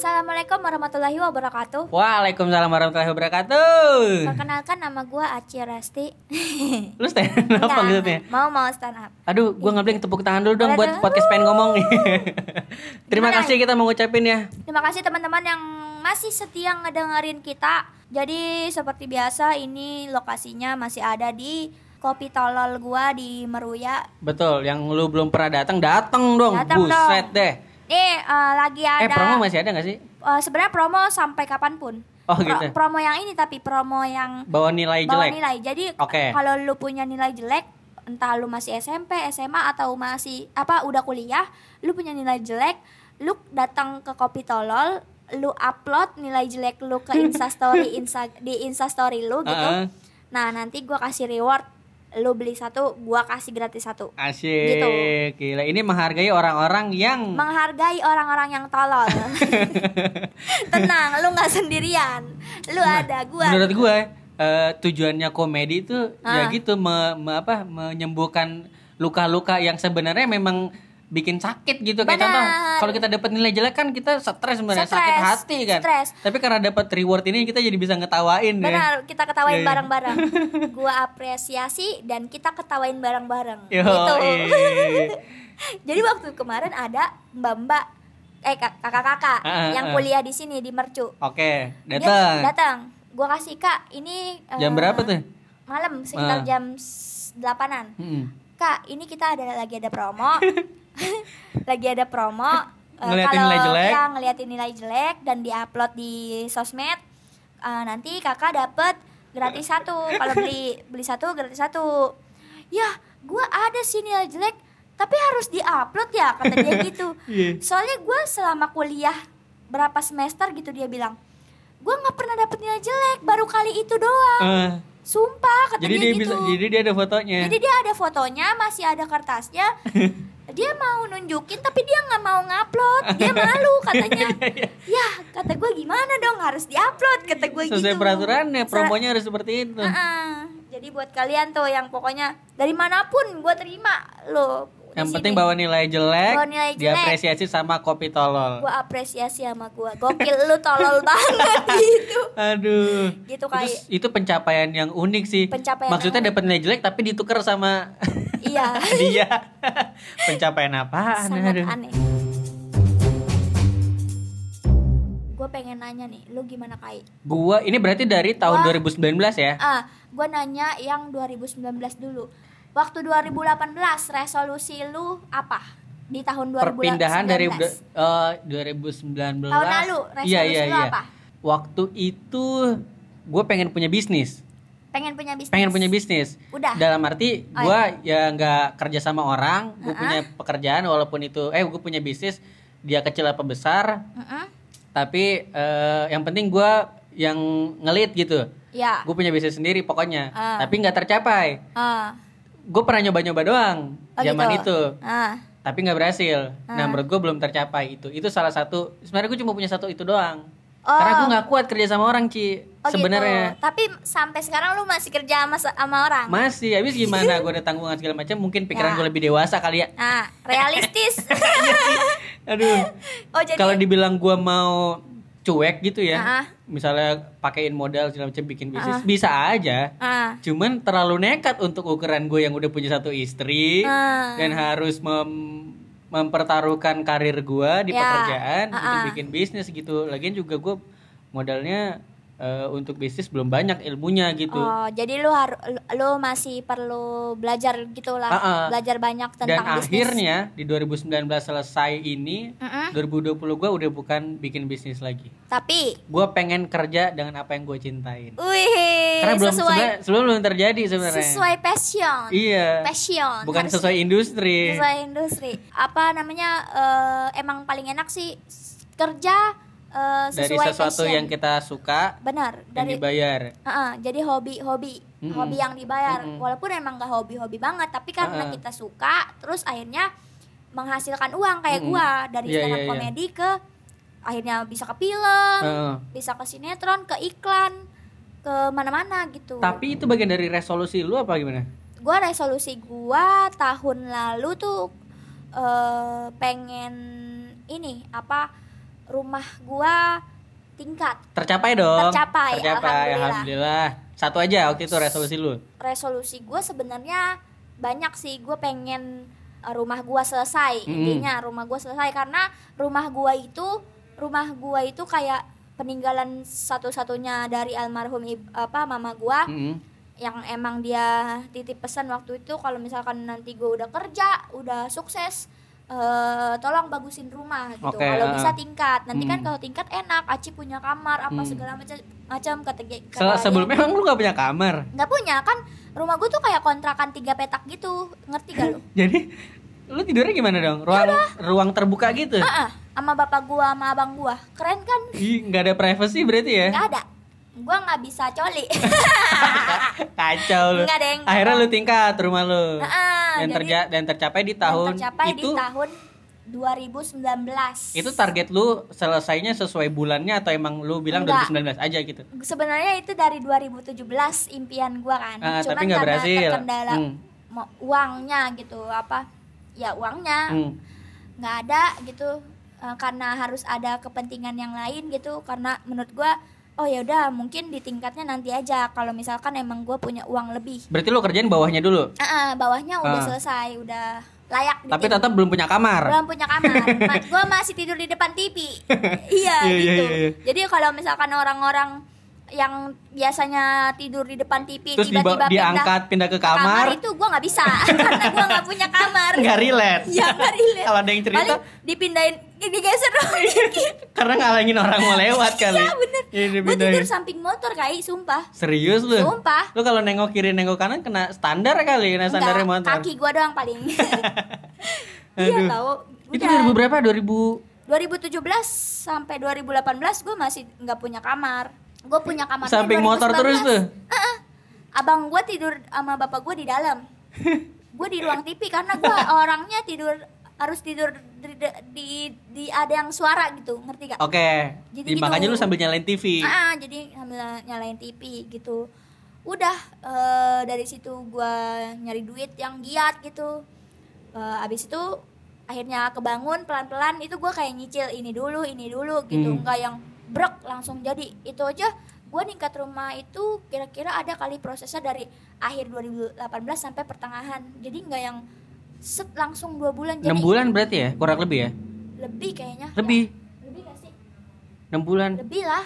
Assalamualaikum warahmatullahi wabarakatuh. Waalaikumsalam warahmatullahi wabarakatuh. Perkenalkan nama gue Aci Resti. Lu stand up Enggak, maksudnya? Mau mau stand up. Aduh, nggak boleh tepuk tangan dulu dong buat podcast pengen ngomong. Terima Gimana? kasih kita mau ngucapin ya. Terima kasih teman-teman yang masih setia ngedengerin kita. Jadi seperti biasa ini lokasinya masih ada di Kopi Tolol gua di Meruya. Betul, yang lu belum pernah datang, datang dong. Datang Buset dong. deh. Nih eh, lagi ada. Eh, promo masih ada gak sih? eh, Sebenarnya promo sampai kapan pun. Oh, Pro- gitu. Promo yang ini tapi promo yang Bawa nilai bawa jelek. nilai. Jadi Oke. kalau lu punya nilai jelek, entah lu masih SMP, SMA atau masih apa udah kuliah, lu punya nilai jelek, lu datang ke Kopi Tolol, lu upload nilai jelek lu ke Instastory Insta di Instastory lu gitu. Heeh. Nah, nanti gua kasih reward lu beli satu, gua kasih gratis satu. Asik. Gitu. Gila, ini menghargai orang-orang yang Menghargai orang-orang yang tolol. Tenang, lu nggak sendirian. Lu ada gua. Nah, menurut gue eh, tujuannya komedi itu ya Ah. gitu me- me- apa menyembuhkan luka-luka yang sebenarnya memang bikin sakit gitu kayak contoh kalau kita dapat nilai jelek kan kita stres sebenarnya sakit hati kan stres. tapi karena dapat reward ini kita jadi bisa ngetawain ya Benar, kita ketawain Iya, iya. bareng-bareng. Gua apresiasi dan kita ketawain bareng-bareng. Gitu. eh. Jadi waktu kemarin ada mbak-mbak eh kak- kakak-kakak Ah, ah, yang ah. kuliah di sini di Mercu. oke Dia datang Datang. Gua kasih Kak, ini eh, jam berapa tuh Malam sekitar Ah. jam delapanan. Hmm. Kak, ini kita ada lagi ada promo. lagi ada promo. Eh, Ngeliatin kalau nilai jelek. ya, ngeliatin nilai jelek dan diupload di sosmed, eh, nanti kakak dapet gratis satu. Kalau beli beli satu gratis satu. Ya, gua ada sih nilai jelek, tapi harus diupload ya kata dia gitu. Iya. Soalnya gua selama kuliah berapa semester gitu dia bilang, gua nggak pernah dapet nilai jelek, baru kali itu doang. Eh, Sumpah kata jadi dia, dia gitu. bisa jadi dia ada fotonya Jadi dia ada fotonya, masih ada kertasnya. dia mau nunjukin tapi dia nggak mau ngupload. Dia malu katanya. ya kata gue gimana dong harus diupload kata gue gitu. sesuai peraturannya promonya harus seperti itu Heeh. Jadi buat kalian tuh yang pokoknya dari mana pun gue terima lo. Yang penting bawa nilai jelek, Bawa nilai jelek. diapresiasi sama kopi tolol Gue apresiasi sama gue. Gokil lu tolol banget gitu. Aduh. Gitu Itu, kayak itu pencapaian yang unik sih. Pencapaian Maksudnya dapat nilai jelek tapi ditukar sama iya. dia. pencapaian apaan? sangat Aduh. aneh. Gue pengen nanya nih, lu gimana Kai? Gua ini berarti dari tahun Wah. 2019 ya. Ah, gue nanya yang 2019 dulu. Waktu 2018 resolusi lu apa di tahun 2019? Perpindahan dari eh, 2019. Tahun lalu, resolusi Iya iya lu iya. apa? Waktu itu gue pengen punya bisnis. Pengen punya bisnis. Pengen punya bisnis. Udah. Dalam arti Oh, gue ya nggak kerja sama orang, gue Uh-uh. punya pekerjaan walaupun itu eh gue punya bisnis dia kecil apa besar, Mm-mm. tapi eh, yang penting gue yang ngelit gitu Ya. gue punya bisnis sendiri pokoknya Ah. tapi nggak tercapai Ah. Gue pernah nyoba-nyoba doang Oh, zaman gitu. itu Ah. tapi nggak berhasil nah Ah. menurut gue belum tercapai itu itu salah satu sebenarnya gue cuma punya satu itu doang Oh. karena gue nggak kuat kerja sama orang ci Oh, sebenarnya gitu. Tapi sampai sekarang lu masih kerja sama sama orang. masih habis gimana gue ada tanggungan segala macam mungkin pikiran Ya. gue lebih dewasa kali ya Nah, realistis. aduh oh, jadi kalau dibilang gue mau cuek gitu ya Ah. misalnya pakein modal segala macam bikin bisnis Ah. bisa aja ah. Cuman terlalu nekat untuk ukuran gue yang udah punya satu istri Ah. dan harus mem- mempertaruhkan karir gue di Ya. pekerjaan Ah, untuk ah. bikin bisnis gitu. Lagian juga gue modalnya eh, untuk bisnis belum banyak ilmunya gitu. Oh, jadi lu harus lu masih perlu belajar gitulah. Ah, ah. Belajar banyak dan tentang bisnis. akhirnya di 2019 selesai ini, Mm-mm. 2020 gue udah bukan bikin bisnis lagi. Tapi Gue pengen kerja dengan apa yang gue cintain. wih, Karena belum sesuai sebenarnya- sebelum belum terjadi sebenarnya. sesuai passion. Iya. Passion. Bukan Harus sesuai industri. sesuai industri. Apa namanya? eh, emang paling enak sih kerja eh, Dari sesuatu passion. yang kita suka benar dari dibayar. Heeh, jadi hobi hobi Mm-mm. hobi yang dibayar Mm-mm. walaupun emang gak hobi hobi banget tapi karena Heeh. kita suka terus akhirnya menghasilkan uang kayak Mm-mm. gua dari Iya, stand up iya, iya. komedi ke akhirnya bisa ke film Heeh. bisa ke sinetron ke iklan ke mana-mana gitu Tapi itu bagian dari resolusi lu apa gimana? gua resolusi gua tahun lalu tuh eh pengen ini apa rumah gua tingkat Tercapai dong. Tercapai, Tercapai. alhamdulillah. Alhamdulillah. Satu aja waktu itu resolusi lu. resolusi gue sebenarnya banyak sih gue pengen uh, rumah gua selesai Mm-mm. intinya rumah gua selesai karena rumah gua itu rumah gua itu kayak peninggalan satu-satunya dari almarhum apa mama gua Mm-mm. yang emang dia titip pesan waktu itu kalau misalkan nanti gue udah kerja udah sukses eh, tolong bagusin rumah gitu Oke, kalau ah. bisa tingkat nanti kan Hmm. kalau tingkat enak Aci punya kamar apa Hmm. segala macam macam kata Se- kata sebelumnya emang lu gak punya kamar. nggak punya kan rumah gue tuh kayak kontrakan tiga petak gitu ngerti gak lu Jadi lu tidurnya gimana dong? Ruang ruang terbuka gitu. Ah, ah, sama bapak gua sama abang gua keren kan Ih, nggak ada privacy berarti ya? nggak ada gua nggak bisa coli Kacau lu. Nggak, Deng. Akhirnya lu tingkat rumah lu. Ah, ah, dan terja dan tercapai di Dan tahun tercapai itu di tahun 2019 itu target lu selesainya sesuai bulannya atau emang lu bilang Enggak. 2019 aja gitu? sebenarnya itu dari 2017 impian gua kan Ah, cuman tapi nggak karena berhasil. terkendala Hmm. uangnya gitu apa ya uangnya Hmm. nggak ada gitu Eh, karena harus ada kepentingan yang lain gitu karena menurut gua oh ya udah mungkin di tingkatnya nanti aja kalau misalkan emang gua punya uang lebih Berarti lu kerjain bawahnya dulu. Ah, ah, bawahnya udah Ah. selesai udah layak Tapi ditinggal. tetap belum punya kamar. belum punya kamar Ma- gua masih tidur di depan TV iya Iya, iya, gitu iya, iya. jadi kalau misalkan orang-orang yang biasanya tidur di depan TV Terus tiba-tiba diangkat pindah ke ke kamar kamar. itu gua nggak bisa karena gua nggak punya kamar Nggak relate. Nggak relate. Kalau ada yang cerita Paling dipindahin digeser dong karena ngalangin orang mau lewat kali. Iya bener Iya, Gue tidur samping motor kai sumpah Serius lu? Sumpah. Lu kalau nengok kiri nengok kanan kena standar kali, kena Enggak, motor. kaki gua doang paling Iya tahu Itu Udah. 2000 berapa? 2000 2017 sampai 2018 gue masih nggak punya kamar. Gue punya kamar Samping motor terus tuh. Abang gue tidur sama bapak gue di dalam. gue di ruang TV karena gue orangnya tidur harus tidur di, di, di ada yang suara gitu, ngerti gak? Oke. Jadi Jadi gitu. makanya lu sambil nyalain TV. Ah, jadi sambil nyalain TV gitu. Udah eh, dari situ gue nyari duit yang giat gitu. Eh, abis itu akhirnya kebangun pelan-pelan itu gue kayak nyicil ini dulu ini dulu gitu Hmm. nggak yang brek langsung jadi itu aja gue ningkat rumah itu kira-kira ada kali prosesnya dari akhir 2018 sampai pertengahan jadi nggak yang set langsung dua bulan jadi 6 bulan berarti ya? Kurang lebih ya? lebih kayaknya Lebih. Ya, lebih gak sih 6 bulan. lebih lah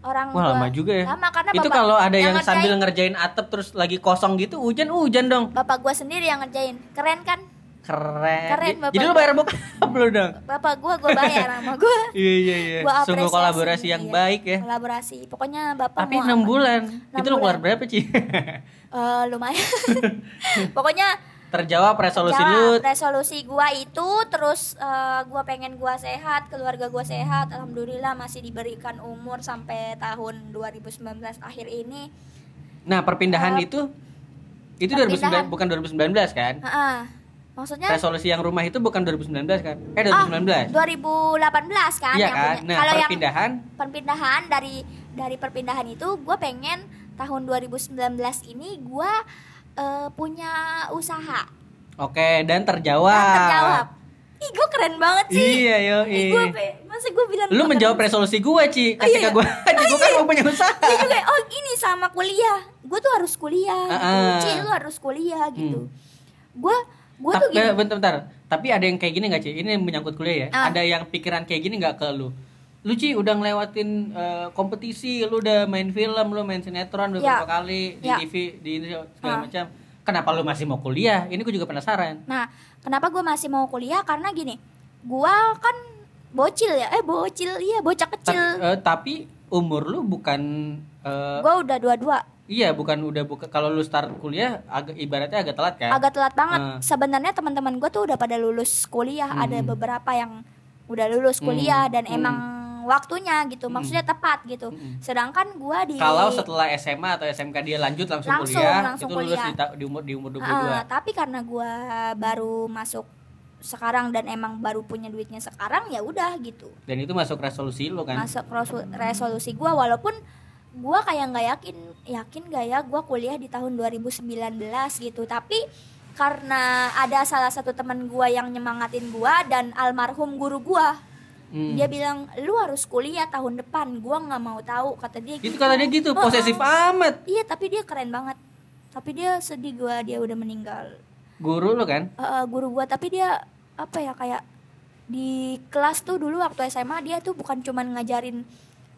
orang Wah, gua- lama juga ya. lama karena Itu kalau ada yang, ngerjain- sambil ngerjain atap terus lagi kosong gitu, hujan-hujan dong. bapak gua sendiri yang ngerjain keren kan Keren. Keren, Bapak. Jadi lu bayar bokap lu dong. bapak gua gua bayar sama gua Iya iya iya. Gua Sungguh kolaborasi yang iya. baik ya. kolaborasi pokoknya bapak Tapi mau 6 apa- bulan. Enam Itu lu keluar berapa, Ci? Eh, lumayan pokoknya Terjawab resolusi jawab lu. resolusi gua itu terus eh, gua pengen gua sehat keluarga gua sehat alhamdulillah masih diberikan umur sampai tahun 2019 akhir ini Nah, perpindahan Eh, itu itu perpindahan. 2019 bukan 2019 kan? Heeh. Maksudnya Resolusi yang rumah itu bukan 2019 kan? Eh ah, 2019. 2018 kan Iya kan? punya. Nah, kalau yang perpindahan perpindahan dari dari perpindahan itu gue pengen tahun 2019 ini gue eh, punya usaha Oke, dan terjawab. Dan terjawab ih gue keren banget sih Iya, yo. Ih, gua pe- masa gue bilang Lu menjawab keren resolusi gue, Ci. Kasih iya. ke gue. Ci, gue kan mau punya usaha. Iya juga oh ini sama kuliah gue tuh harus kuliah gitu. Ah, ah. Ci lu harus kuliah gitu Hmm. gue gue tuh Tapi gini bentar, bentar. Tapi ada yang kayak gini gak, Ci? Ini menyangkut kuliah ya. Ah. Ada yang pikiran kayak gini gak ke lu? Lu Ci udah ngelewatin eh, kompetisi, lu udah main film, lu main sinetron beberapa Ya. kali di Ya. TV, di segala Ah. macam. Kenapa lu masih mau kuliah? Ini gue juga penasaran. Nah, kenapa gue masih mau kuliah? Karena gini, gue kan bocil ya, eh bocil, iya bocah Tapi, kecil. eh, tapi umur lu bukan eh, Gue udah dua-dua, iya bukan udah buka kalau lu start kuliah agak ibaratnya agak telat kan? agak telat banget. Ah. Sebenarnya teman-teman gue tuh udah pada lulus kuliah, ada Hmm. beberapa yang udah lulus kuliah Hmm. dan Hmm. emang waktunya gitu, maksudnya tepat gitu. Hmm. Sedangkan gue di Kalau setelah SMA atau SMK dia lanjut langsung, Langsung, kuliah, langsung itu lulus kuliah. di, di umur di umur 22. Ah, tapi karena gue baru masuk sekarang dan emang baru punya duitnya sekarang ya udah gitu. Dan itu masuk resolusi lu kan? masuk resolusi gue walaupun gue kayak nggak yakin yakin gak ya gue kuliah di tahun 2019 gitu tapi karena ada salah satu teman gue yang nyemangatin gue dan almarhum guru gue Hmm. dia bilang lu harus kuliah tahun depan gua nggak mau tahu kata dia Itu kata dia gitu, Heeh. posesif amat. iya tapi dia keren banget tapi dia sedih gua dia udah meninggal Guru lo kan? Eh, guru gua tapi dia apa ya kayak di kelas tuh dulu waktu SMA dia tuh bukan cuman ngajarin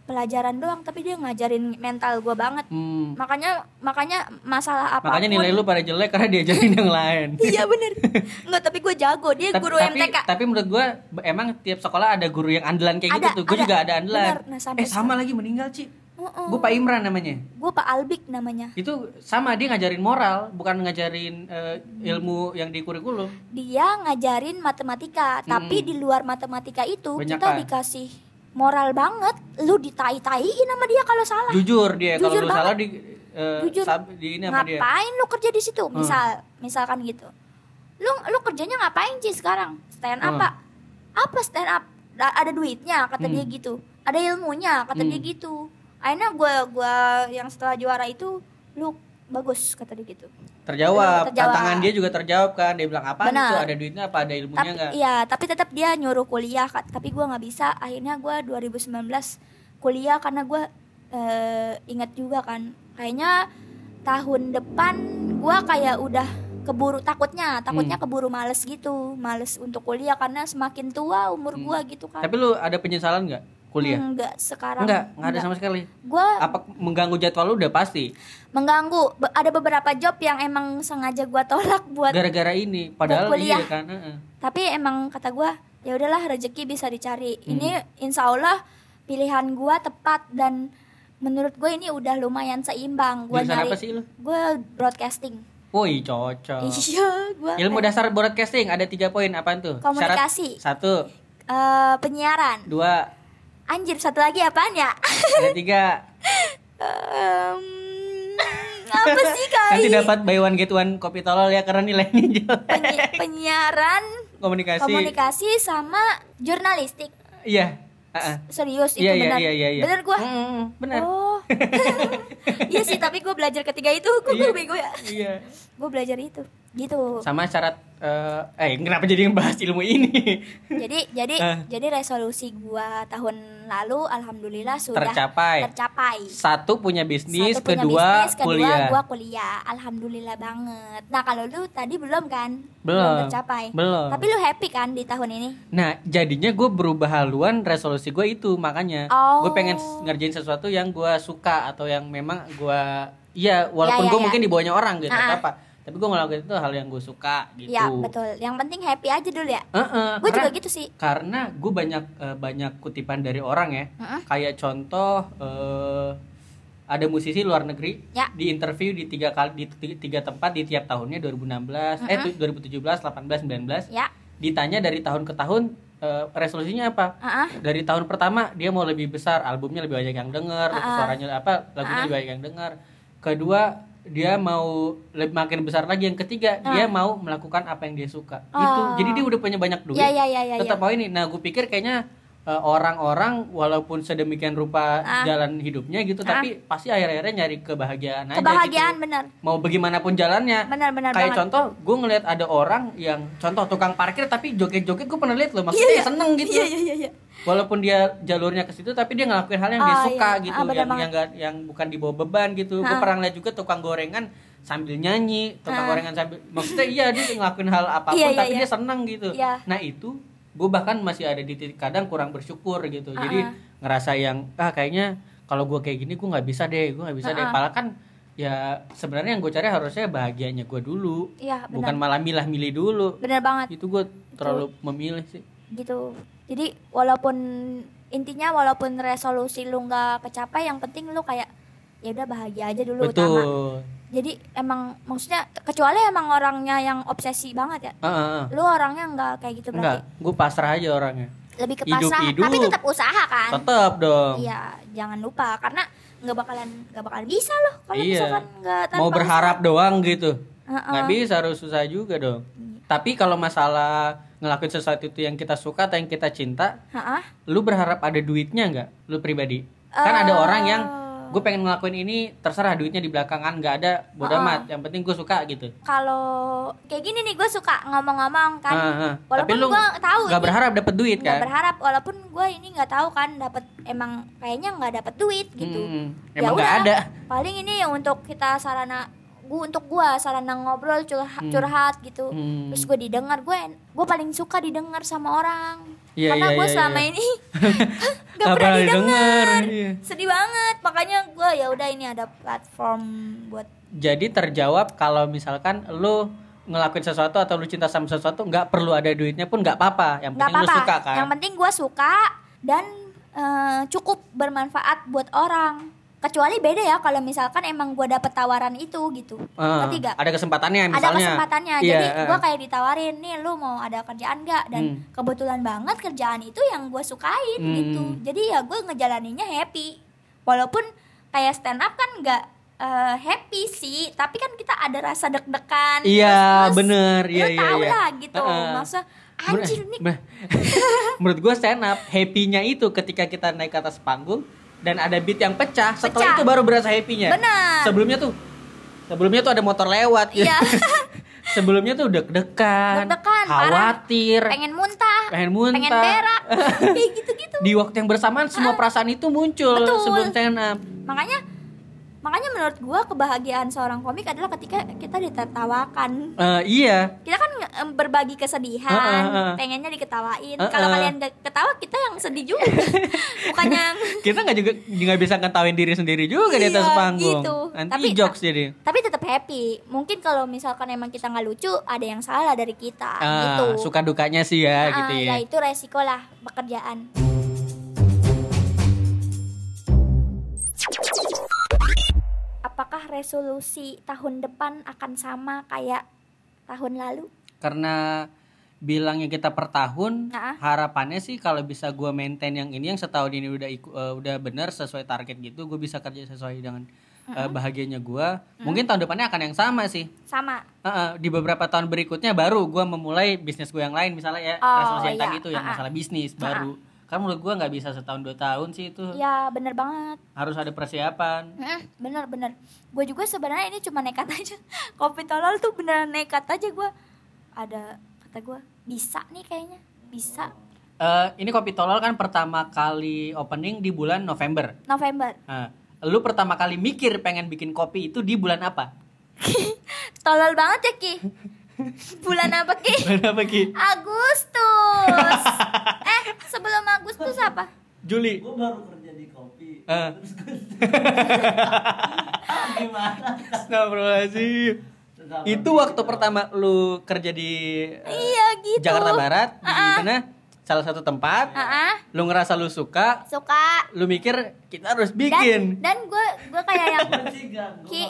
pelajaran doang tapi dia ngajarin mental gua banget Hmm. makanya makanya masalah apa pun Makanya nilai lu pada jelek karena diajarin yang lain. iya bener nggak tapi gue jago dia tapi, guru tapi, MTK tapi menurut gua b- emang tiap sekolah ada guru yang andalan kayak Ada, gitu tuh. Gue juga ada andalan. Benar, nah, eh sama lagi meninggal, Ci. Heeh. Gue Pak Imran namanya. gue Pak Albik namanya Itu sama dia ngajarin moral, bukan ngajarin eh, ilmu yang di kurikulum. dia ngajarin matematika tapi di luar matematika itu Banyak kita kan? dikasih moral banget lu ditai-taiin sama dia kalau salah Jujur dia kalau lu salah di eh, Jujur. sab- di ini sama dia. Hmm. ngapain lu kerja di situ misal misalkan gitu lu lu kerjanya ngapain sih sekarang stand up Hmm. Pak? apa stand up Da- ada duitnya kata Hmm. dia gitu ada ilmunya kata dia Hmm. gitu akhirnya gua gua yang setelah juara itu lu bagus kata dia gitu Terjawab. Terjawab. Tantangan dia juga terjawab kan. Dia bilang apa itu ada duitnya apa ada ilmunya tapi enggak? iya tapi tetap dia nyuruh kuliah tapi gua nggak bisa akhirnya gua 2019 kuliah karena gua eh, ingat juga kan kayaknya tahun depan gua kayak udah keburu takutnya takutnya Hmm. keburu males gitu males untuk kuliah karena semakin tua umur gua gitu kan Hmm. Tapi lu ada penyesalan nggak kuliah? enggak sekarang Enggak, enggak ada sama sekali. gua Apa mengganggu jadwal lu udah pasti mengganggu Be- ada beberapa job yang emang sengaja gua tolak buat gara-gara ini. Padahal kuliah. iya kan. heeh. tapi emang kata gua ya udahlah rezeki bisa dicari Hmm. ini insya Allah pilihan gua tepat dan menurut gue ini udah lumayan seimbang gua Jurusan nyari apa sih lu? gua broadcasting Woi, cocok. iya gua Ilmu dasar broadcasting ada tiga poin apaan tuh? Komunikasi. Syarat, satu, Eh, penyiaran dua, anjir satu lagi apaan ya ada tiga. Em, apa sih kali Nanti dapat buy one get one kopi tolol ya karena nilainya jelek. Penyi- penyiaran Komunikasi. komunikasi sama jurnalistik Iya. heeh. serius itu Iya, iya, benar iya, iya, iya. benar gua Mm, benar. oh iya sih tapi gue belajar ketiga itu gue Iya. bego ya Iya. gue belajar itu gitu Sama syarat eh eh kenapa jadi ngebahas ilmu ini? jadi jadi Eh. jadi resolusi gua tahun lalu alhamdulillah sudah Tercapai. tercapai. Satu punya bisnis, Satu punya kedua bisnis, kedua kuliah. gua kuliah alhamdulillah banget nah kalau lu tadi belum kan Belum. tercapai Belum. tapi lu happy kan di tahun ini Nah, jadinya gue berubah haluan resolusi gue itu makanya Oh. gue pengen ngerjain sesuatu yang gue suka atau yang memang gue iya walaupun Ya, ya, gue ya. mungkin di bawahnya orang gitu Ah. atau apa tapi gue ngelakuin itu hal yang gue suka gitu. ya betul yang penting happy aja dulu ya Heeh, gue karena, juga gitu sih karena gue banyak eh, banyak kutipan dari orang ya Heeh. kayak contoh eh, ada musisi luar negeri Ya. di interview di tiga kali di ti- tiga tempat di tiap tahunnya 2016 eh tu- 2017 18 19 ya ditanya dari tahun ke tahun eh, resolusinya apa ah. dari tahun pertama dia mau lebih besar albumnya lebih banyak yang denger ah. suaranya apa lagunya Ah. lebih banyak yang denger kedua dia mau lebih makin besar lagi yang ketiga dia mau melakukan apa yang dia suka. Oh. jadi dia udah punya banyak duit. Ya ya ya ya, tetap ya. mau ini nah gue pikir kayaknya eh, orang-orang walaupun sedemikian rupa Ah. jalan hidupnya gitu tapi pasti akhir-akhirnya nyari kebahagiaan aja kebahagiaan gitu. benar. Mau bagaimanapun jalannya. Benar-benar kayak banget. contoh gue ngeliat ada orang yang contoh tukang parkir tapi joget-joget gue pernah lihat loh. Maksudnya Iya, ya seneng gitu. Iya iya iya iya. Walaupun dia jalurnya ke situ tapi dia ngelakuin hal yang dia Ah, suka iya. gitu Ah, yang banget. yang nggak- yang bukan dibawa beban gitu gue Ah. pernah lihat juga tukang gorengan sambil nyanyi tukang Ah. gorengan sambil maksudnya iya dia ngelakuin hal apa pun Iya, iya, tapi iya. dia seneng gitu Iya. nah itu gue bahkan masih ada di titik kadang kurang bersyukur gitu jadi Ah. ngerasa yang ah kayaknya kalau gue kayak gini gue nggak bisa deh gue nggak bisa deh Ah. padahal kan ya sebenarnya yang gue cari harusnya bahagianya gue dulu iya bukan malah milah-milih dulu benar banget itu gue terlalu memilih sih gitu. Jadi walaupun intinya walaupun resolusi lu nggak kecapai yang penting lu kayak ya udah bahagia aja dulu utama. Betul jadi emang maksudnya kecuali emang orangnya yang obsesi banget ya. Ah, ah, ah. lu orangnya nggak kayak gitu enggak berarti gue pasrah aja orangnya. Lebih ke pasrah hidup. tapi tetap usaha kan. Tetap dong. Iya jangan lupa karena nggak bakalan nggak bakalan bisa loh kalau Iya. misalkan nggak tanpa mau berharap doang gitu. Usaha. Heeh. nggak bisa harus susah juga dong. Tapi kalau masalah ngelakuin sesuatu itu yang kita suka atau yang kita cinta Heeh. lu berharap ada duitnya nggak lu pribadi kan ada Eh. orang yang gue pengen ngelakuin ini terserah duitnya di belakangan nggak ada bodo Oh. amat yang penting gue suka gitu kalau kayak gini nih gue suka ngomong-ngomong kan ah. walaupun tapi lu gue tahu nggak berharap dapet duit kan berharap walaupun gue ini nggak tahu kan dapat emang kayaknya nggak dapat duit gitu Hmm, Ya emang nggak udah. ada paling ini yang untuk kita sarana gua untuk gua sarana ngobrol curhat, Hmm. curhat gitu. Hmm. terus gue didengar gue gue paling suka didengar sama orang. Iya, karena iya, gue iya, selama iya. ini gak pernah didengar? iya. sedih banget. Makanya gue ya udah ini ada platform buat jadi terjawab kalau misalkan lu ngelakuin sesuatu atau lu cinta sama sesuatu nggak perlu ada duitnya pun nggak apa-apa. Yang penting lu apa-apa. suka kan? Yang penting gue suka dan eh, cukup bermanfaat buat orang kecuali beda ya kalau misalkan emang gue dapet tawaran itu gitu Eh, ngerti gak? ada kesempatannya ada misalnya kesempatannya Iya, jadi gue kayak ditawarin nih lu mau ada kerjaan gak dan Hmm. kebetulan banget kerjaan itu yang gue sukain Hmm. gitu jadi ya gue ngejalaninnya happy walaupun kayak stand up kan nggak eh, happy sih tapi kan kita ada rasa deg-degan Iya, terus- bener. lu Iya, iya, tahu iya. lah gitu Heeh. masa Menur- anjir nih men- menurut gue stand up happy-nya itu ketika kita naik ke atas panggung dan ada beat yang pecah setelah Pecah. itu baru berasa happy-nya Benar. sebelumnya tuh sebelumnya tuh ada motor lewat gitu. Iya. sebelumnya tuh deg-degan parah. khawatir pengen muntah pengen muntah pengen berak kayak gitu-gitu di waktu yang bersamaan semua perasaan itu muncul Betul. sebelum stand up makanya makanya menurut gua kebahagiaan seorang komik adalah ketika kita ditertawakan. Eh, iya. Kita kan berbagi kesedihan Heeh, heeh. pengennya diketawain. Heeh. kalau kalian gak ketawa kita yang sedih juga. Bukannya yang kita nggak juga nggak bisa ngetawain diri sendiri juga di atas Iya, panggung. gitu. nanti Tapi- jokes jadi. tapi tetap happy. Mungkin kalau misalkan emang kita nggak lucu ada yang salah dari kita Ah, gitu. suka dukanya sih ya Ah, gitu ya. itu resiko lah pekerjaan apakah resolusi tahun depan akan sama kayak tahun lalu? Karena bilangnya kita per tahun Nah. harapannya sih kalau bisa gua maintain yang ini yang setahun ini udah iku- eh, udah bener sesuai target gitu gue bisa kerja sesuai dengan eh, bahagianya gua. Mungkin tahun depannya akan yang sama sih. Sama. Heeh, di beberapa tahun berikutnya baru gua memulai bisnis gue yang lain misalnya ya Oh, resolusi yang iya. tadi itu yang ah. masalah bisnis baru kan menurut gua nggak bisa setahun dua tahun sih itu. Ya bener banget. Harus ada persiapan. Mm, bener bener. Gue juga sebenarnya ini cuma nekat aja. Kopi tolol tuh beneran nekat aja gue ada kata gue bisa nih kayaknya. Bisa. Eh, ini kopi tolol kan pertama kali opening di bulan November. November. Nah, lu pertama kali mikir pengen bikin kopi itu di bulan apa? tolol banget ya ki bulan apa ki Bulan apa Ki? Agustus eh sebelum Agustus apa Juli. gue baru kerja di kopi Eh. terus gue gimana Astagfirullahaladzim. Itu waktu pertama lu kerja di eh, iya gitu Jakarta Barat di Ah-ah. mana? Salah satu tempat. Ah, ah, Lu ngerasa lu suka, suka lu mikir kita harus dan bikin. dan gue gue kayak yang gue sih gak gue Ki.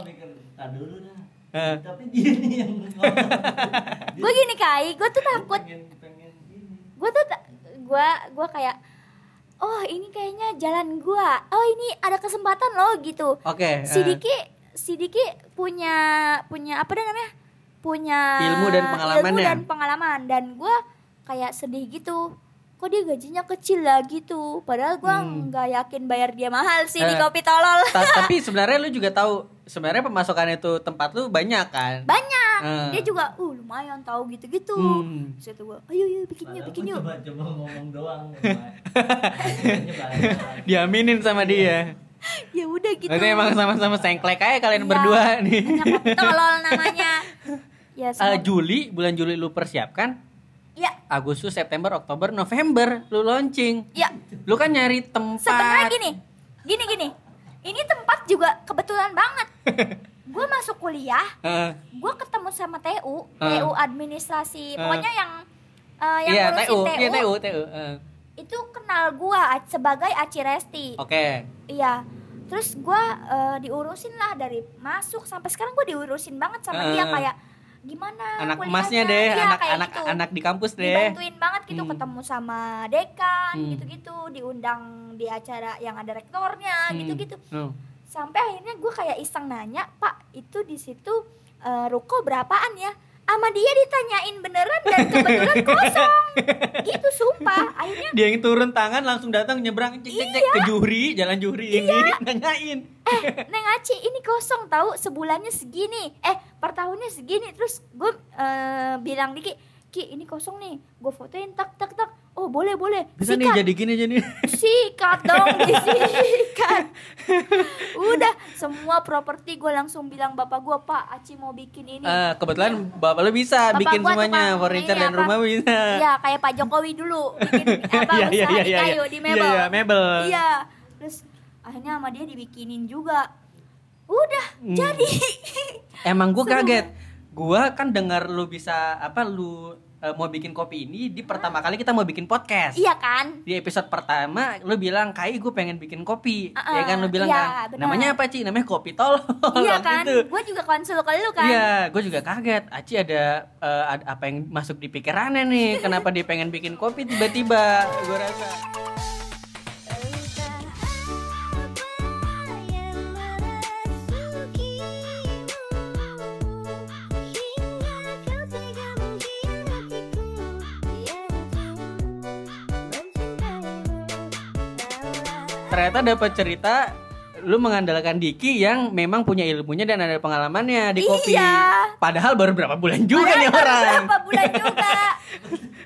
dulu. Tapi dia nih yang gue gini kai. Gue tuh takut. gue tuh gue gue kayak oh ini kayaknya jalan gue oh ini ada kesempatan loh gitu. Oke. si eh, Diki si Diki punya punya apa dah namanya? Punya Ilmu dan pengalaman ilmu ya? dan pengalaman. Dan gue kayak sedih gitu. Kok dia gajinya kecil lah gitu. Padahal gue Hmm. nggak yakin bayar dia mahal sih di Eh. kopi tolol. ta- tapi sebenarnya lu juga tahu sebenarnya pemasukan itu tempat lu banyak kan? banyak Eh. dia juga uh lumayan tahu gitu gitu Hmm. Kata gue ayo ayo bikin yuk bikin yuk coba coba ngomong doang. Diaminin sama dia. ya udah gitu Berarti emang sama-sama sengklek aja kalian Iya, berdua nih. tolol namanya ya semoga- Juli, bulan Juli lu persiapkan. ya Agustus, September, Oktober, November lu launching. ya Lu kan nyari tempat. sebenarnya gini gini gini ini tempat juga kebetulan banget gue masuk kuliah Eh, gue ketemu sama TU Ah. TU administrasi Ah. pokoknya yang eh, yang iya, ngurusin TU, TU, iya TU, TU. eh. itu kenal gue sebagai Aci Resti Oke. iya terus gue eh, diurusin lah dari masuk sampai sekarang gue diurusin banget sama dia Ah. kayak gimana Anak kuliahnya? emasnya deh, Iya, anak anak gitu. anak di kampus deh. dibantuin banget gitu Hmm. ketemu sama dekan Hmm. gitu-gitu diundang di acara yang ada rektornya Hmm. gitu-gitu Hmm. sampai akhirnya gue kayak iseng nanya pak itu di situ eh, ruko berapaan ya sama dia ditanyain beneran dan kebetulan kosong. Gitu sumpah. Akhirnya Dia yang turun tangan langsung datang nyebrang cek cek cek ke juri, jalan juri ini nanyain. eh Neng Aci ini kosong tahu sebulannya segini. Eh per tahunnya segini. Terus gue eh, bilang Diki Ki ini kosong nih. Gue fotoin tak tak tak oh boleh boleh Bisa nih Sikat. jadi gini jadi. sikat dong disikat udah semua properti gue langsung bilang bapak gue pak Aci mau bikin ini Eh, kebetulan bapak lu bisa Bapak bikin semuanya, furniture ini dan apa? rumah bisa. Iya kayak Pak Jokowi dulu bikin apa Iya, iya, usaha iya, di iya, kayu iya. di Iya, mebel. iya, mebel. Iya. Terus akhirnya sama dia dibikinin juga. Udah Hmm. jadi. Emang gue kaget. Gua kan dengar lu bisa apa lu eh, mau bikin kopi ini di pertama kali kita mau bikin podcast. iya kan? Di episode pertama lu bilang kai gue pengen bikin kopi. Uh-uh, ya kan lu bilang iya, kan. benar. Namanya apa Ci? Namanya kopi tolol. iya kan? itu. Gue juga konsul ke lu kan. Iya, gue juga kaget. Aci ada, eh, ada apa yang masuk di pikirannya nih? Kenapa dia pengen bikin kopi tiba-tiba? Gue rasa. Ternyata dapat cerita lu mengandalkan Diki yang memang punya ilmunya dan ada pengalamannya di kopi. Iya. Padahal baru berapa bulan juga Padahal nih baru orang. Berapa bulan juga.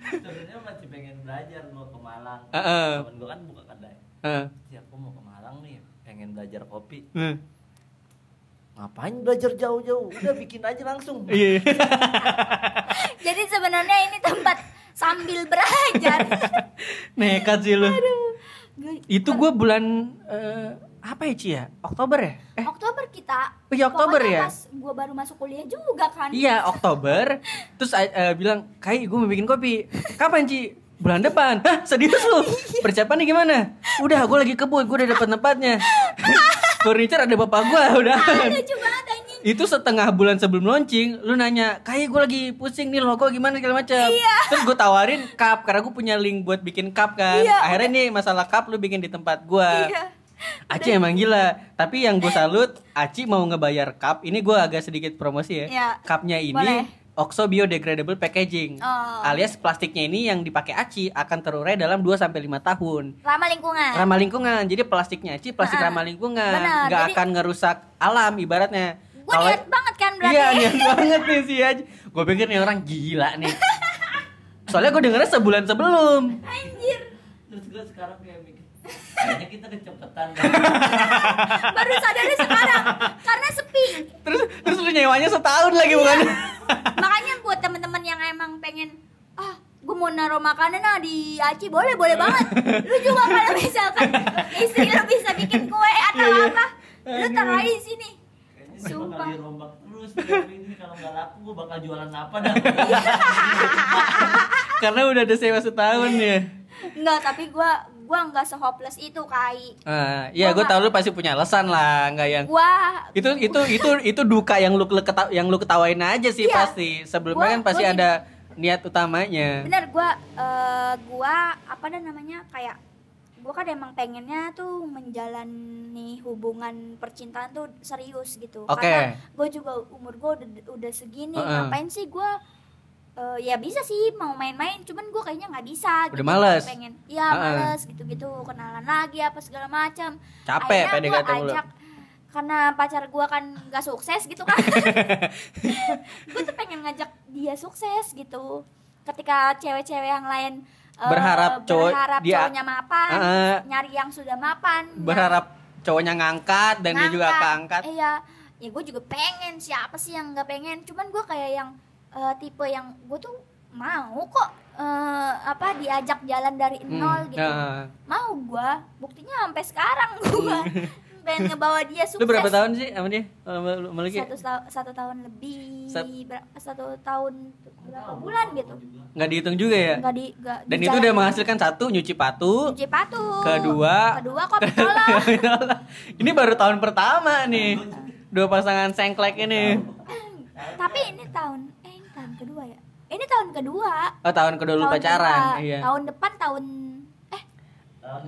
sebenarnya masih pengen belajar gua ke Malang Heeh. temen gua kan buka kedai Heeh. sih aku mau ke Malang nih pengen belajar kopi Hmm. ngapain belajar jauh-jauh udah bikin aja langsung Iya. Jadi sebenarnya ini tempat sambil belajar. Nekat sih lu. Itu gue bulan eh, apa ya Ci ya? Oktober ya? Eh, Oktober kita. Oh iya, Oktober Pokoknya ya? Pas gue baru masuk kuliah juga kan. iya Oktober. Terus eh, bilang, Kai gue mau bikin kopi. Kapan Ci? Bulan depan. Hah serius lu? Persiapannya gimana? Udah gue lagi kebun, gue udah dapet tempatnya. Furniture ada bapak gue udah. Banget anjing. Itu setengah bulan sebelum launching lu nanya kayak gue lagi pusing nih logo gimana segala macam terus gue tawarin cup karena gue punya link buat bikin cup kan. Iya, akhirnya nih masalah cup lu bikin di tempat gue Iya. Aci emang gila. Tapi yang gue salut Aci mau ngebayar cup. Ini gue agak sedikit promosi ya. Iya. cupnya ini Boleh. Oxo biodegradable packaging Oh. alias plastiknya ini yang dipakai Aci akan terurai dalam 2 sampai 5 tahun. Ramah lingkungan. ramah lingkungan. Jadi plastiknya Aci plastik Ah, ramah lingkungan. Nggak jadi- akan ngerusak alam ibaratnya Gue Kalau- niat banget kan berarti. Iya niat banget nih sih aja. Gue pikir nih orang gila nih. Soalnya gue dengernya sebulan sebelum. Anjir. terus gua sekarang kayak mikir kayaknya kita kecepatan Baru sadarnya sekarang karena sepi. Terus terus lu nyewanya setahun lagi bukan? Makanya buat temen-temen yang emang pengen ah gue mau naruh makanan ah di Aci boleh boleh banget lu juga kalau misalkan istri lu bisa bikin kue atau Iya, iya. apa lu taruh di sini Sumpah. bakal dirombak terus tapi ini kalau nggak laku gua bakal jualan apa dah Karena udah ada sewa setahun ya. Enggak, tapi gua gua nggak sehopeless itu kai Ah, ya Gua gue tau lu pasti punya alasan lah, nggak yang gua itu itu itu itu duka yang lu yang lu ketawain aja sih Iya. pasti. Sebelumnya Gua- kan pasti gua ada niat utamanya. bener gua eh, gua apa dan namanya kayak gua kan emang pengennya tuh menjalani hubungan percintaan tuh serius gitu Oke. karena gue juga umur gue udah udah segini Heeh. ngapain sih gua eh, ya bisa sih mau main-main cuman gue kayaknya nggak bisa Udah males. pengen ya Heeh. males gitu-gitu kenalan lagi apa segala macam Capek Akhirnya PDKT mulu. ajak karena pacar gua kan gak sukses gitu kan gue tuh pengen ngajak dia sukses gitu ketika cewek-cewek yang lain eh, Berharap cowok- berharap dia- cowoknya mapan Heeh. nyari yang sudah mapan Berharap cowoknya ngangkat dan dia juga ngangkat. keangkat. iya ya gue juga pengen siapa sih yang nggak pengen cuman gue kayak yang eh, tipe yang gue tuh mau kok eh, apa diajak jalan dari nol Hmm, gitu nah. mau gue buktinya sampai sekarang gue pengen ngebawa dia sukses Lu berapa tahun sih sama dia? Sama satu, satu tahun lebih Sat- berapa satu tahun berapa bulan gitu Nggak dihitung juga ya? nggak di nggak Dan itu udah menghasilkan satu nyuci patu, Cuci patu kedua kedua kopi tolong ini baru tahun pertama nih. Dua pasangan sengklek ini. tapi ini tahun eh ini tahun kedua ya ini tahun kedua Oh, tahun kedua lu Tahun pacaran. kedua. Iya. tahun depan tahun eh tahun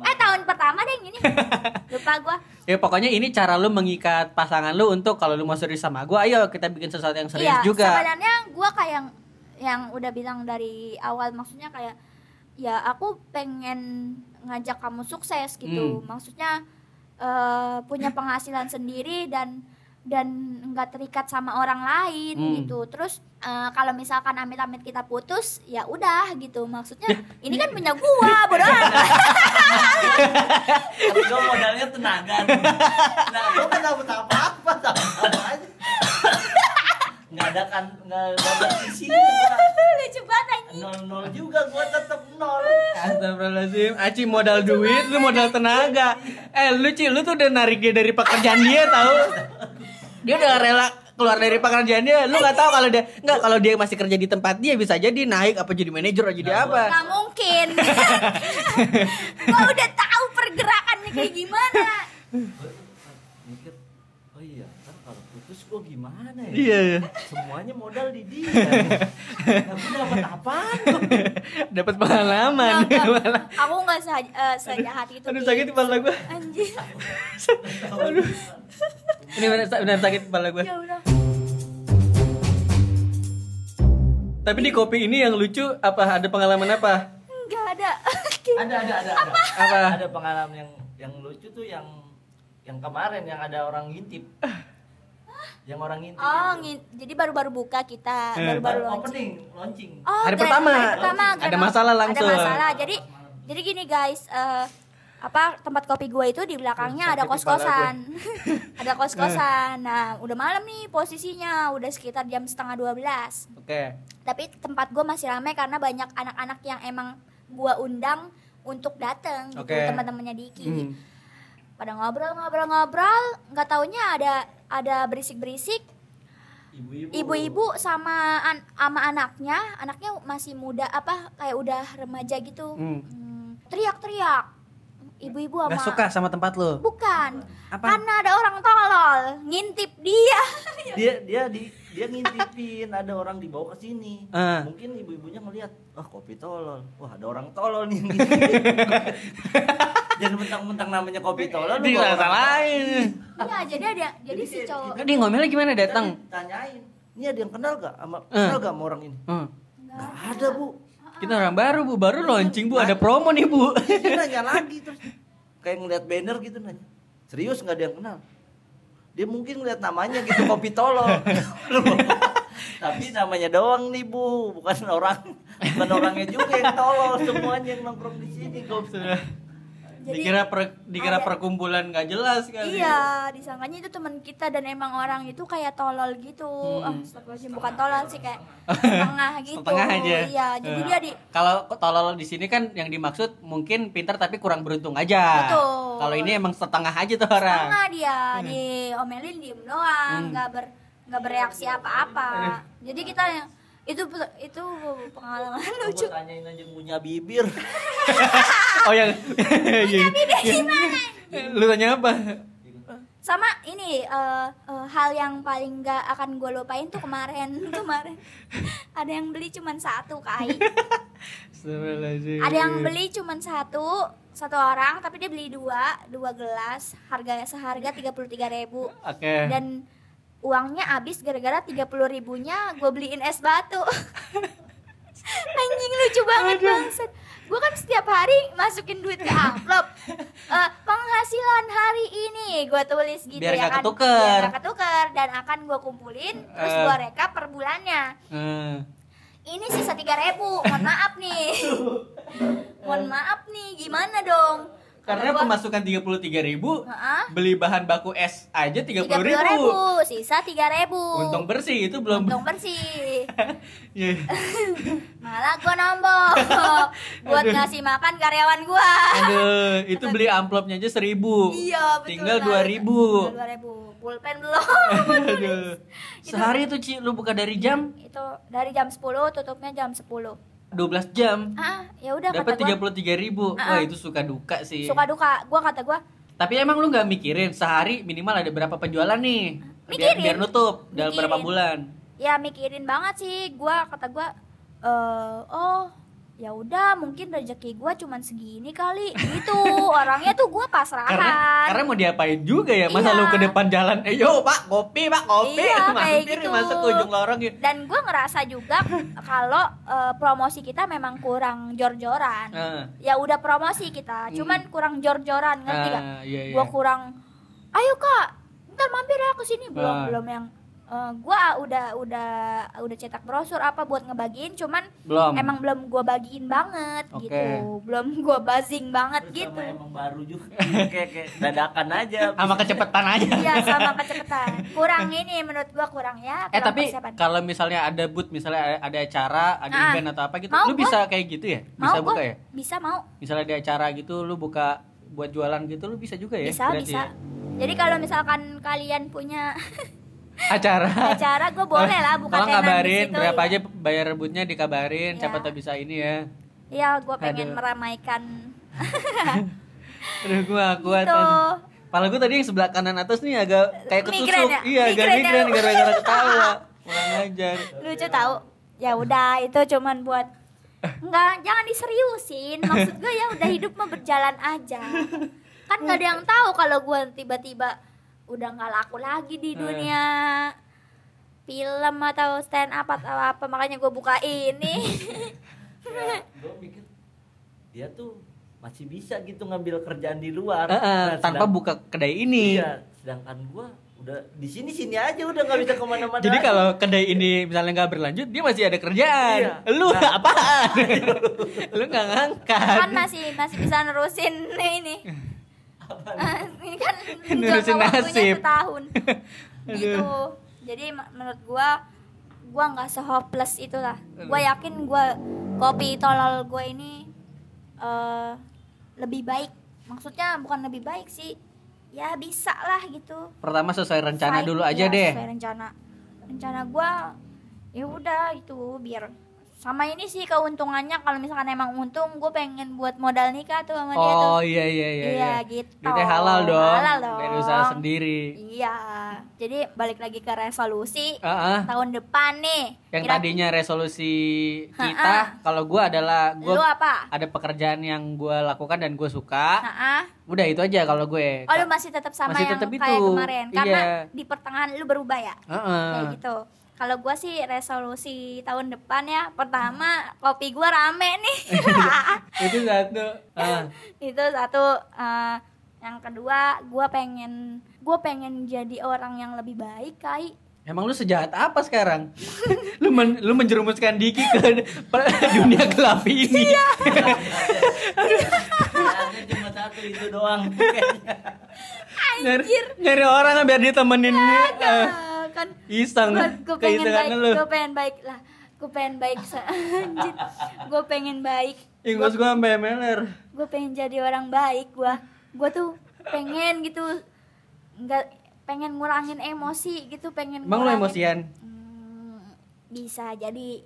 eh tahun pertama deh ini lupa gua Ya pokoknya ini cara lu mengikat pasangan lu untuk kalau lu mau serius sama gua, ayo kita bikin sesuatu yang serius iya juga. sebenarnya gua kayak yang yang udah bilang dari awal maksudnya kayak ya aku pengen ngajak kamu sukses gitu Hmm. maksudnya eh, punya penghasilan sendiri dan dan nggak terikat sama orang lain Hmm. gitu terus eh, kalau misalkan amit-amit kita putus ya udah gitu maksudnya ini kan punya gua bodoh. Tapi gue modalnya tenaga. Nah, gue kan dapat apa-apa, sama aja. Nggak ada kan, nggak ada gua. lucu banget Nol nol juga, gue tetap nol. Astagfirullahaladzim, Aci modal duit, lu modal tenaga. Eh lu Ci, lu tuh udah narik dia dari pekerjaan dia tahu. Dia udah rela keluar dari pekerjaan dia. Lu nggak tahu kalau dia nggak kalau dia masih kerja di tempat dia bisa jadi naik apa jadi manajer atau jadi apa. nggak mungkin gua udah tahu pergerakannya kayak gimana Gua mikir, oh iya, kan gue gimana ya? Iya, iya. Semuanya modal di dia. Nah, gue dapat gua? Dapat pengalaman. Nggak. aku nggak se- eh, sejahat itu Aduh Ki. sakit kepala gua. anjir Aduh. Ini benar, benar sakit kepala gua. ya udah Tapi di kopi ini yang lucu apa ada pengalaman apa? nggak ada ada ada ada ada. Apa? Ada pengalaman yang yang lucu tuh yang yang kemarin yang ada orang ngintip. Yang orang ngintip. oh itu. ngin- jadi baru-baru buka kita Eh. baru-baru Baru launching opening, launching. oh Hari grand- pertama. hari pertama Ada grand- masalah langsung. ada masalah jadi jadi gini guys eh, apa tempat kopi gue itu di belakangnya ada kos kosan ada kos kosan nah udah malam nih posisinya udah sekitar jam setengah 12 Oke. tapi tempat gue masih ramai karena banyak anak-anak yang emang gue undang untuk datang gitu Oke. teman-temannya Diki Hmm. Pada ngobrol-ngobrol-ngobrol nggak taunya ada ada berisik-berisik Ibu-ibu. ibu-ibu sama an sama anaknya anaknya masih muda apa kayak udah remaja gitu Hmm. Hmm, teriak-teriak ibu-ibu sama Gak suka sama tempat lu. bukan Apa? karena ada orang tolol ngintip dia Dia dia di dia ngintipin ada orang dibawa ke sini. Ah. Mungkin ibu-ibunya ngelihat, "Wah, kopi tolol. Wah, ada orang tolol nih." Jangan mentang-mentang namanya kopi tolol lu salahin. iya jadi ada jadi si cowok. Dia ngomelnya gimana datang? tanyain. Ini ada yang kenal gak sama Eh. kenal gak sama orang ini? Hmm. Gak ada bu. Kita orang baru bu, baru launching bu, ada promo nih bu. dia nanya lagi terus kayak ngeliat banner gitu nanya. Serius nggak ada yang kenal? Dia mungkin ngeliat namanya gitu kopi tolol tapi namanya doang nih bu. Bukan orang bukan orangnya juga yang tolol semuanya yang nongkrong di sini kok Jadi dikira per, dikira ada- perkumpulan gak jelas kali. Iya, disangkanya itu teman kita dan emang orang itu kayak tolol gitu. Hmm. Astagfirullahaladzim, bukan tolol sih kayak setengah gitu. Setengah aja. Iya, jadi Eh. dia di Kalau tolol di sini kan yang dimaksud mungkin pintar tapi kurang beruntung aja. Betul. Kalau ini emang setengah aja tuh orang. setengah dia diomelin diem doang, Hmm. nggak ber nggak bereaksi apa-apa. Jadi kita yang itu itu pengalaman lucu. gue tanyain aja punya bibir Oh yang Beda gimana? Lu tanya apa? Sama ini eh, eh, hal yang paling nggak akan gue lupain tuh kemarin kemarin ada yang beli cuman satu kai. Ada yang beli cuman satu satu orang tapi dia beli dua dua gelas harganya seharga tiga puluh ribu Oke. dan uangnya habis gara-gara tiga puluh ribunya gue beliin es batu. Anjing lucu banget bangsat. Gue kan setiap hari masukin duit ke amplop. Eh, penghasilan hari ini gue tulis gitu Biar ya nggak kan. ketuker. biar nggak ketuker dan akan gue kumpulin terus Eh. gue rekap per bulannya. Hmm. ini sisa tiga ribu mohon maaf nih. Mohon maaf nih gimana dong Karena gua, pemasukan tiga puluh tiga ribu, "Heeh, beli bahan baku es aja tiga puluh ribu. ribu sisa tiga ribu Untung bersih itu belum. untung bersih Iya. malah gue nambah buat Aduh. ngasih makan karyawan gue Aduh, itu beli amplopnya aja seribu. iya betul Tinggal dua ribu. Dua ribu pulpen belum Aduh. Sehari tuh Ci, lu buka dari jam itu dari jam 10 tutupnya jam 10 12 jam. ah ya udah Dapat kata tiga gue puluh tiga ribu. Ah, Wah ah. itu suka duka sih. suka duka gue kata gue Tapi emang lu nggak mikirin sehari minimal ada berapa penjualan nih? Biar, Mikirin. biar nutup dalam Mikirin. berapa bulan? ya mikirin banget sih gue kata gue eh oh ya udah mungkin rezeki gua cuman segini kali gitu orangnya tuh gua pasrahan karena karena mau diapain juga ya masa Iya. lu ke depan jalan eh yo pak kopi pak kopi Iya, mampir gitu. masuk ke ujung lorong gitu dan gue ngerasa juga kalau eh, promosi kita memang kurang jor-joran Ah. ya udah promosi kita cuman kurang jor-joran ngerti gak Ah, iya, iya. gue kurang ayo kak ntar mampir ya ke sini belum Ah. belum yang eh, gua udah udah udah cetak brosur apa buat ngebagiin cuman Belum. emang belum gua bagiin banget Oke. gitu belum gua buzzing banget Terus gitu sama emang baru juga kayak kayak dadakan aja sama kecepatan aja iya sama kecepatan kurang ini menurut gua kurang ya eh kurang tapi persiapan. kalau misalnya ada booth misalnya ada, ada acara ada Ah. event atau apa gitu Mau lu gua. bisa kayak gitu ya mau bisa gua buka ya bisa mau misalnya ada acara gitu lu buka buat jualan gitu lu bisa juga ya bisa berarti bisa ya? jadi kalau misalkan kalian punya acara acara gue boleh lah buka Tolong kabarin situ, berapa iya. aja bayar rebutnya dikabarin Iya. siapa tahu bisa ini ya Iya, gue pengen Aduh. meramaikan aduh gua gak kuat Gitu. Pala gue tadi yang sebelah kanan atas nih agak kayak ketusuk. Migren ya? Iya, agak Migren ya? gara-gara ketawa. Kurang ajar. lucu tahu. Ya udah, itu cuman buat Enggak, jangan diseriusin. Maksud gue ya udah hidup mah berjalan aja. Kan nggak ada yang tahu kalau gue tiba-tiba udah nggak laku lagi di Eh. dunia film atau stand up atau apa makanya gue buka ini gue mikir dia tuh masih bisa gitu ngambil kerjaan di luar Eh, eh, Nah, tanpa sedang- buka kedai ini. iya sedangkan gua udah di sini sini aja udah nggak bisa ke mana-mana Jadi kalau kedai ini misalnya nggak berlanjut, dia masih ada kerjaan. Iya. Lu Nah. apaan? Lu nggak ngangkat. kan masih masih bisa nerusin ini Ah, ini kan waktunya nasib. setahun. Aduh. gitu. Jadi menurut gua gua nggak sehopeless itulah. Gua yakin gua kopi tolol gua ini eh lebih baik. Maksudnya bukan lebih baik sih. Ya bisa lah gitu. Pertama sesuai rencana Fight, dulu aja ya, deh. sesuai rencana. Rencana gua ya udah itu biar sama ini sih keuntungannya kalau misalkan emang untung gue pengen buat modal nikah tuh sama dia tuh Oh iya iya iya. Iya, gitu. Duitnya halal dong. Halal dong. Dari usaha sendiri. Iya, jadi balik lagi ke resolusi Ah, ah. tahun depan nih. Yang Kira- tadinya resolusi kita, kalau gua adalah Lu gua apa? ada pekerjaan yang gua lakukan dan gue suka. Nah, Udah itu aja kalau gue. oh lu masih tetap sama Masih yang tetap kayak itu. kemarin karena Iya. di pertengahan lu berubah ya. Heeh. Kayak gitu. Kalau gua sih resolusi tahun depan ya, pertama kopi gua rame nih. itu satu. Ah. itu satu eh, yang kedua gua pengen gua pengen jadi orang yang lebih baik kai Emang lu sejahat apa sekarang? lu men- lu menjerumuskan Diki ke dunia gelap ini. Iya. Cuma satu itu doang kayaknya. nyari, nyari orang biar ditemenin Ah, kan iseng gue pengen baik gue pengen baik lah gue pengen baik anjir gue pengen baik Inggris gua sampai MLR. gue pengen jadi orang baik gue gue tuh pengen gitu nggak pengen ngurangin emosi gitu pengen lu ngurangin- emosian? Hmm, bisa jadi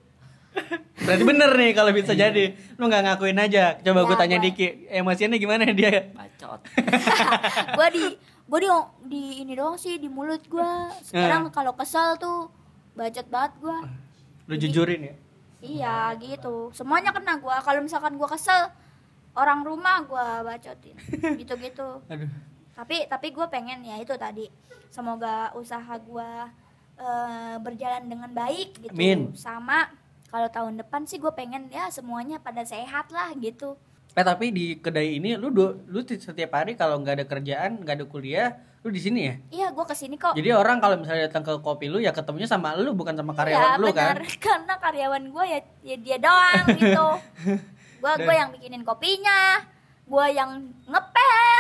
Berarti bener nih kalau bisa jadi. Lu nggak ngakuin aja. Coba Ya, gue tanya gua- Diki, emosiannya gimana dia? Bacot. gue di gue di di ini doang sih di mulut gue sekarang kalau kesel tuh bacot banget gue Lu jujurin ya? Iya gitu. Semuanya kena gua. Kalau misalkan gua kesel, orang rumah gua bacotin. Gitu-gitu. Aduh. Tapi tapi gua pengen ya itu tadi. Semoga usaha gua eh, berjalan dengan baik gitu. Amin. Sama kalau tahun depan sih gue pengen ya semuanya pada sehat lah gitu. Eh tapi di kedai ini lu du- lu ti- setiap hari kalau nggak ada kerjaan, nggak ada kuliah, lu di sini ya? Iya gue ke sini kok. Jadi orang kalau misalnya datang ke kopi lu ya ketemunya sama lu bukan sama Iya, karyawan lu benar. kan? Karena karyawan gue ya, ya dia doang gitu. Gue gue yang bikinin kopinya, gue yang ngepel,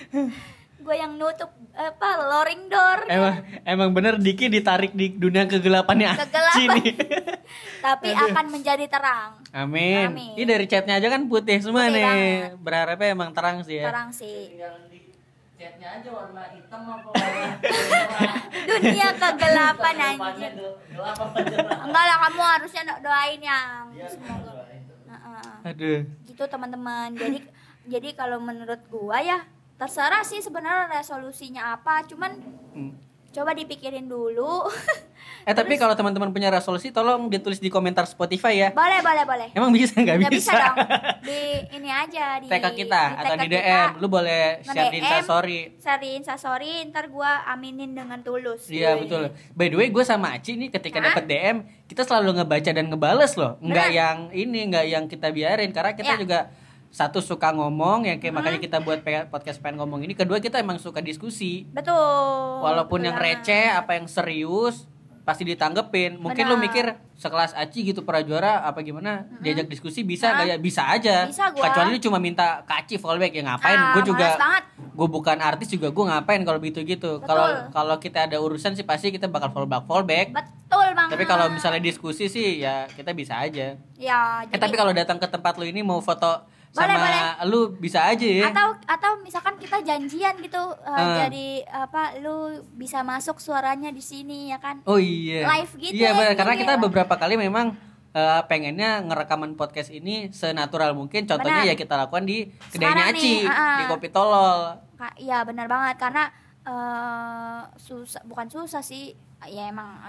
gue yang nutup apa loring door. Emang emang bener Diki ditarik di dunia kegelapannya Kegelapan. sini. Tapi akan menjadi terang. Amin. Amin. Ini dari chatnya aja kan putih semua Putih nih. banget. Berharapnya emang terang sih ya. Terang sih. Tinggal di chatnya aja warna hitam apa warna Dunia kegelapan anjir. Enggak lah kamu harusnya do- doain yang Iya, semoga. doain. Aduh. gitu teman-teman jadi jadi kalau menurut gua ya terserah sih sebenarnya resolusinya apa cuman Hmm. Coba dipikirin dulu Eh tapi kalau teman-teman punya resolusi tolong ditulis di komentar Spotify ya. Boleh, boleh, boleh. Emang bisa nggak bisa? bisa dong. Di ini aja di ke kita atau tag di DM. kita. Lu boleh share di Instastory. Share di Instastory, ntar gua aminin dengan tulus. Iya betul. By the way, gue sama Aci nih ketika dapat DM, kita selalu ngebaca dan ngebales loh. Nggak yang ini, nggak yang kita biarin. Karena kita Ya. juga satu suka ngomong, yang kayak Hmm. makanya kita buat podcast pengen ngomong ini. Kedua kita emang suka diskusi. Betul. Walaupun betul yang banget. receh, apa yang serius, pasti ditanggepin. Mungkin lu Benar. mikir sekelas Aci gitu pra juara apa gimana diajak diskusi bisa nggak ya? Bisa aja. Bisa gua. Kecuali lu cuma minta kaci fallback ya ngapain? Ah, gue juga gue bukan artis juga gue ngapain kalau begitu gitu. Betul. Kalau kalau kita ada urusan sih pasti kita bakal fallback fallback. Betul banget. Tapi kalau misalnya diskusi sih ya kita bisa aja. ya, Eh jadi- tapi kalau datang ke tempat lu ini mau foto Boleh, sama boleh. lu bisa aja ya. atau atau misalkan kita janjian gitu uh, Ah. jadi apa lu bisa masuk suaranya di sini ya kan Oh iya. Live gitu Iya ya, benar ini karena kita ya. beberapa kali memang eh, pengennya ngerekaman podcast ini senatural mungkin. Contohnya Benar. ya kita lakukan di kedainya Sekarang Aci nih, ah-ah. di Kopi Tolol. Iya benar banget karena eh susah bukan susah sih ya emang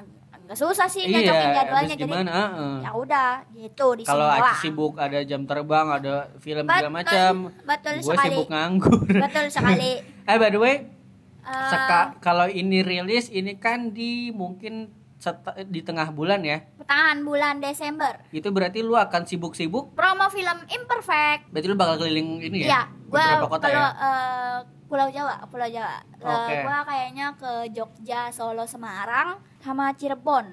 agak susah sih nyocokin Iya, jadwalnya habis jadi gimana? Ya udah gitu di Kalau doang. sibuk ada jam terbang, ada film segala macam. betul Gue sekali. sibuk nganggur. betul sekali eh by the way, seka- kalau ini rilis ini kan di mungkin set- di tengah bulan ya. pertengahan bulan Desember Itu berarti lu akan sibuk-sibuk. promo film Imperfect Berarti lu bakal keliling ini ya? Iya, gua Beberapa kota kalau ya. eh, Pulau Jawa, Pulau Jawa. Eh, Oke. gua kayaknya ke Jogja, Solo, Semarang, sama Cirebon,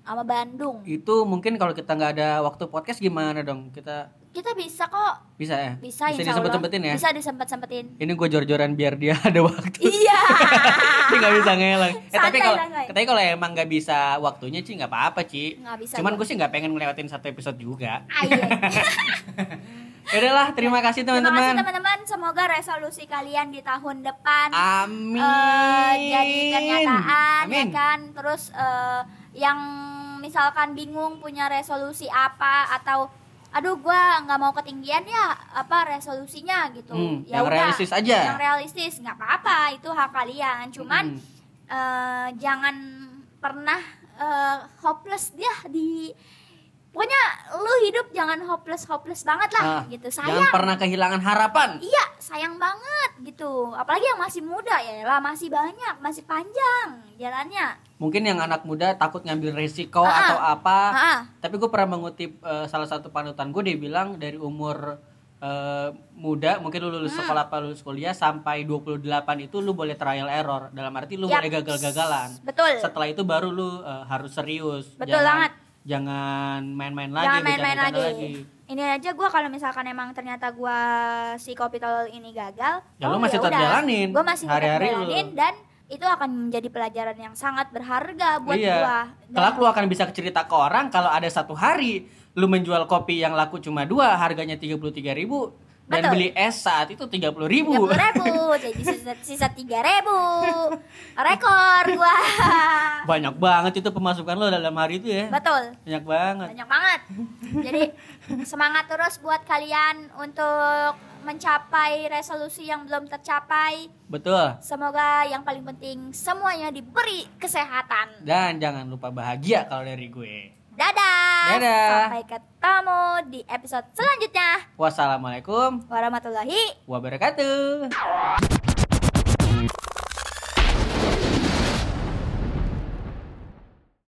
sama Bandung. Itu mungkin kalau kita nggak ada waktu podcast gimana dong? Kita Kita bisa kok, bisa ya? bisa, insya Allah. disempet-sempetin ya? Bisa disempet-sempetin. Ini gue jor-joran biar dia ada waktu. iya. Dia nggak bisa ngelang. Eh, tapi kalau tapi kalau emang nggak bisa waktunya sih nggak apa-apa Ci. Nggak bisa Cuman gue sih nggak pengen ngelewatin satu episode juga. Ah, iya. Ya udahlah, terima kasih Terima kasih teman-teman. teman-teman. Semoga resolusi kalian di tahun depan Amin. eh, jadi kenyataan Amin. ya kan. Terus eh, yang misalkan bingung punya resolusi apa atau aduh gua nggak mau ketinggian ya apa resolusinya gitu. Hmm, ya yang udah, realistis aja. Yang realistis nggak apa-apa itu hak kalian. Cuman Hmm. eh, jangan pernah eh, hopeless dia di pokoknya lu hidup jangan hopeless hopeless banget lah Ah, gitu Jangan sayang pernah kehilangan harapan. iya sayang banget gitu apalagi yang masih muda ya lah masih banyak masih panjang jalannya Mungkin yang anak muda takut ngambil resiko Ah, atau apa. Ah, Tapi gue pernah mengutip eh, salah satu panutan gue dia bilang dari umur eh, muda mungkin lu lulus Hmm. sekolah apa lulus kuliah sampai 28 itu lu boleh trial error. Dalam arti lu Yap. boleh gagal-gagalan. betul Setelah itu baru lu eh, harus serius. Betul jangan, banget. Jangan main-main lagi, jangan main-main bercanda-canda lagi. ini aja gua kalau misalkan emang ternyata gua si kopi tolol ini gagal Ya, lu masih tetap jalanin. gue masih tetap Hari-hari jalanin dan itu akan menjadi pelajaran yang sangat berharga buat iya. gua Dan- Kelak lu akan bisa cerita ke orang kalau ada satu hari lu menjual kopi yang laku cuma dua harganya 33.000 ribu dan Betul. beli es saat itu 30.000 ribu. tiga ribu jadi sisa sisa tiga ribu rekor gua Banyak banget itu pemasukan lo dalam hari itu ya. betul Banyak banget. banyak banget jadi semangat terus buat kalian untuk mencapai resolusi yang belum tercapai Betul. semoga yang paling penting semuanya diberi kesehatan Dan jangan lupa bahagia kalau dari gue. Dadah, Dadah. sampai ketemu di episode selanjutnya Wassalamualaikum warahmatullahi wabarakatuh.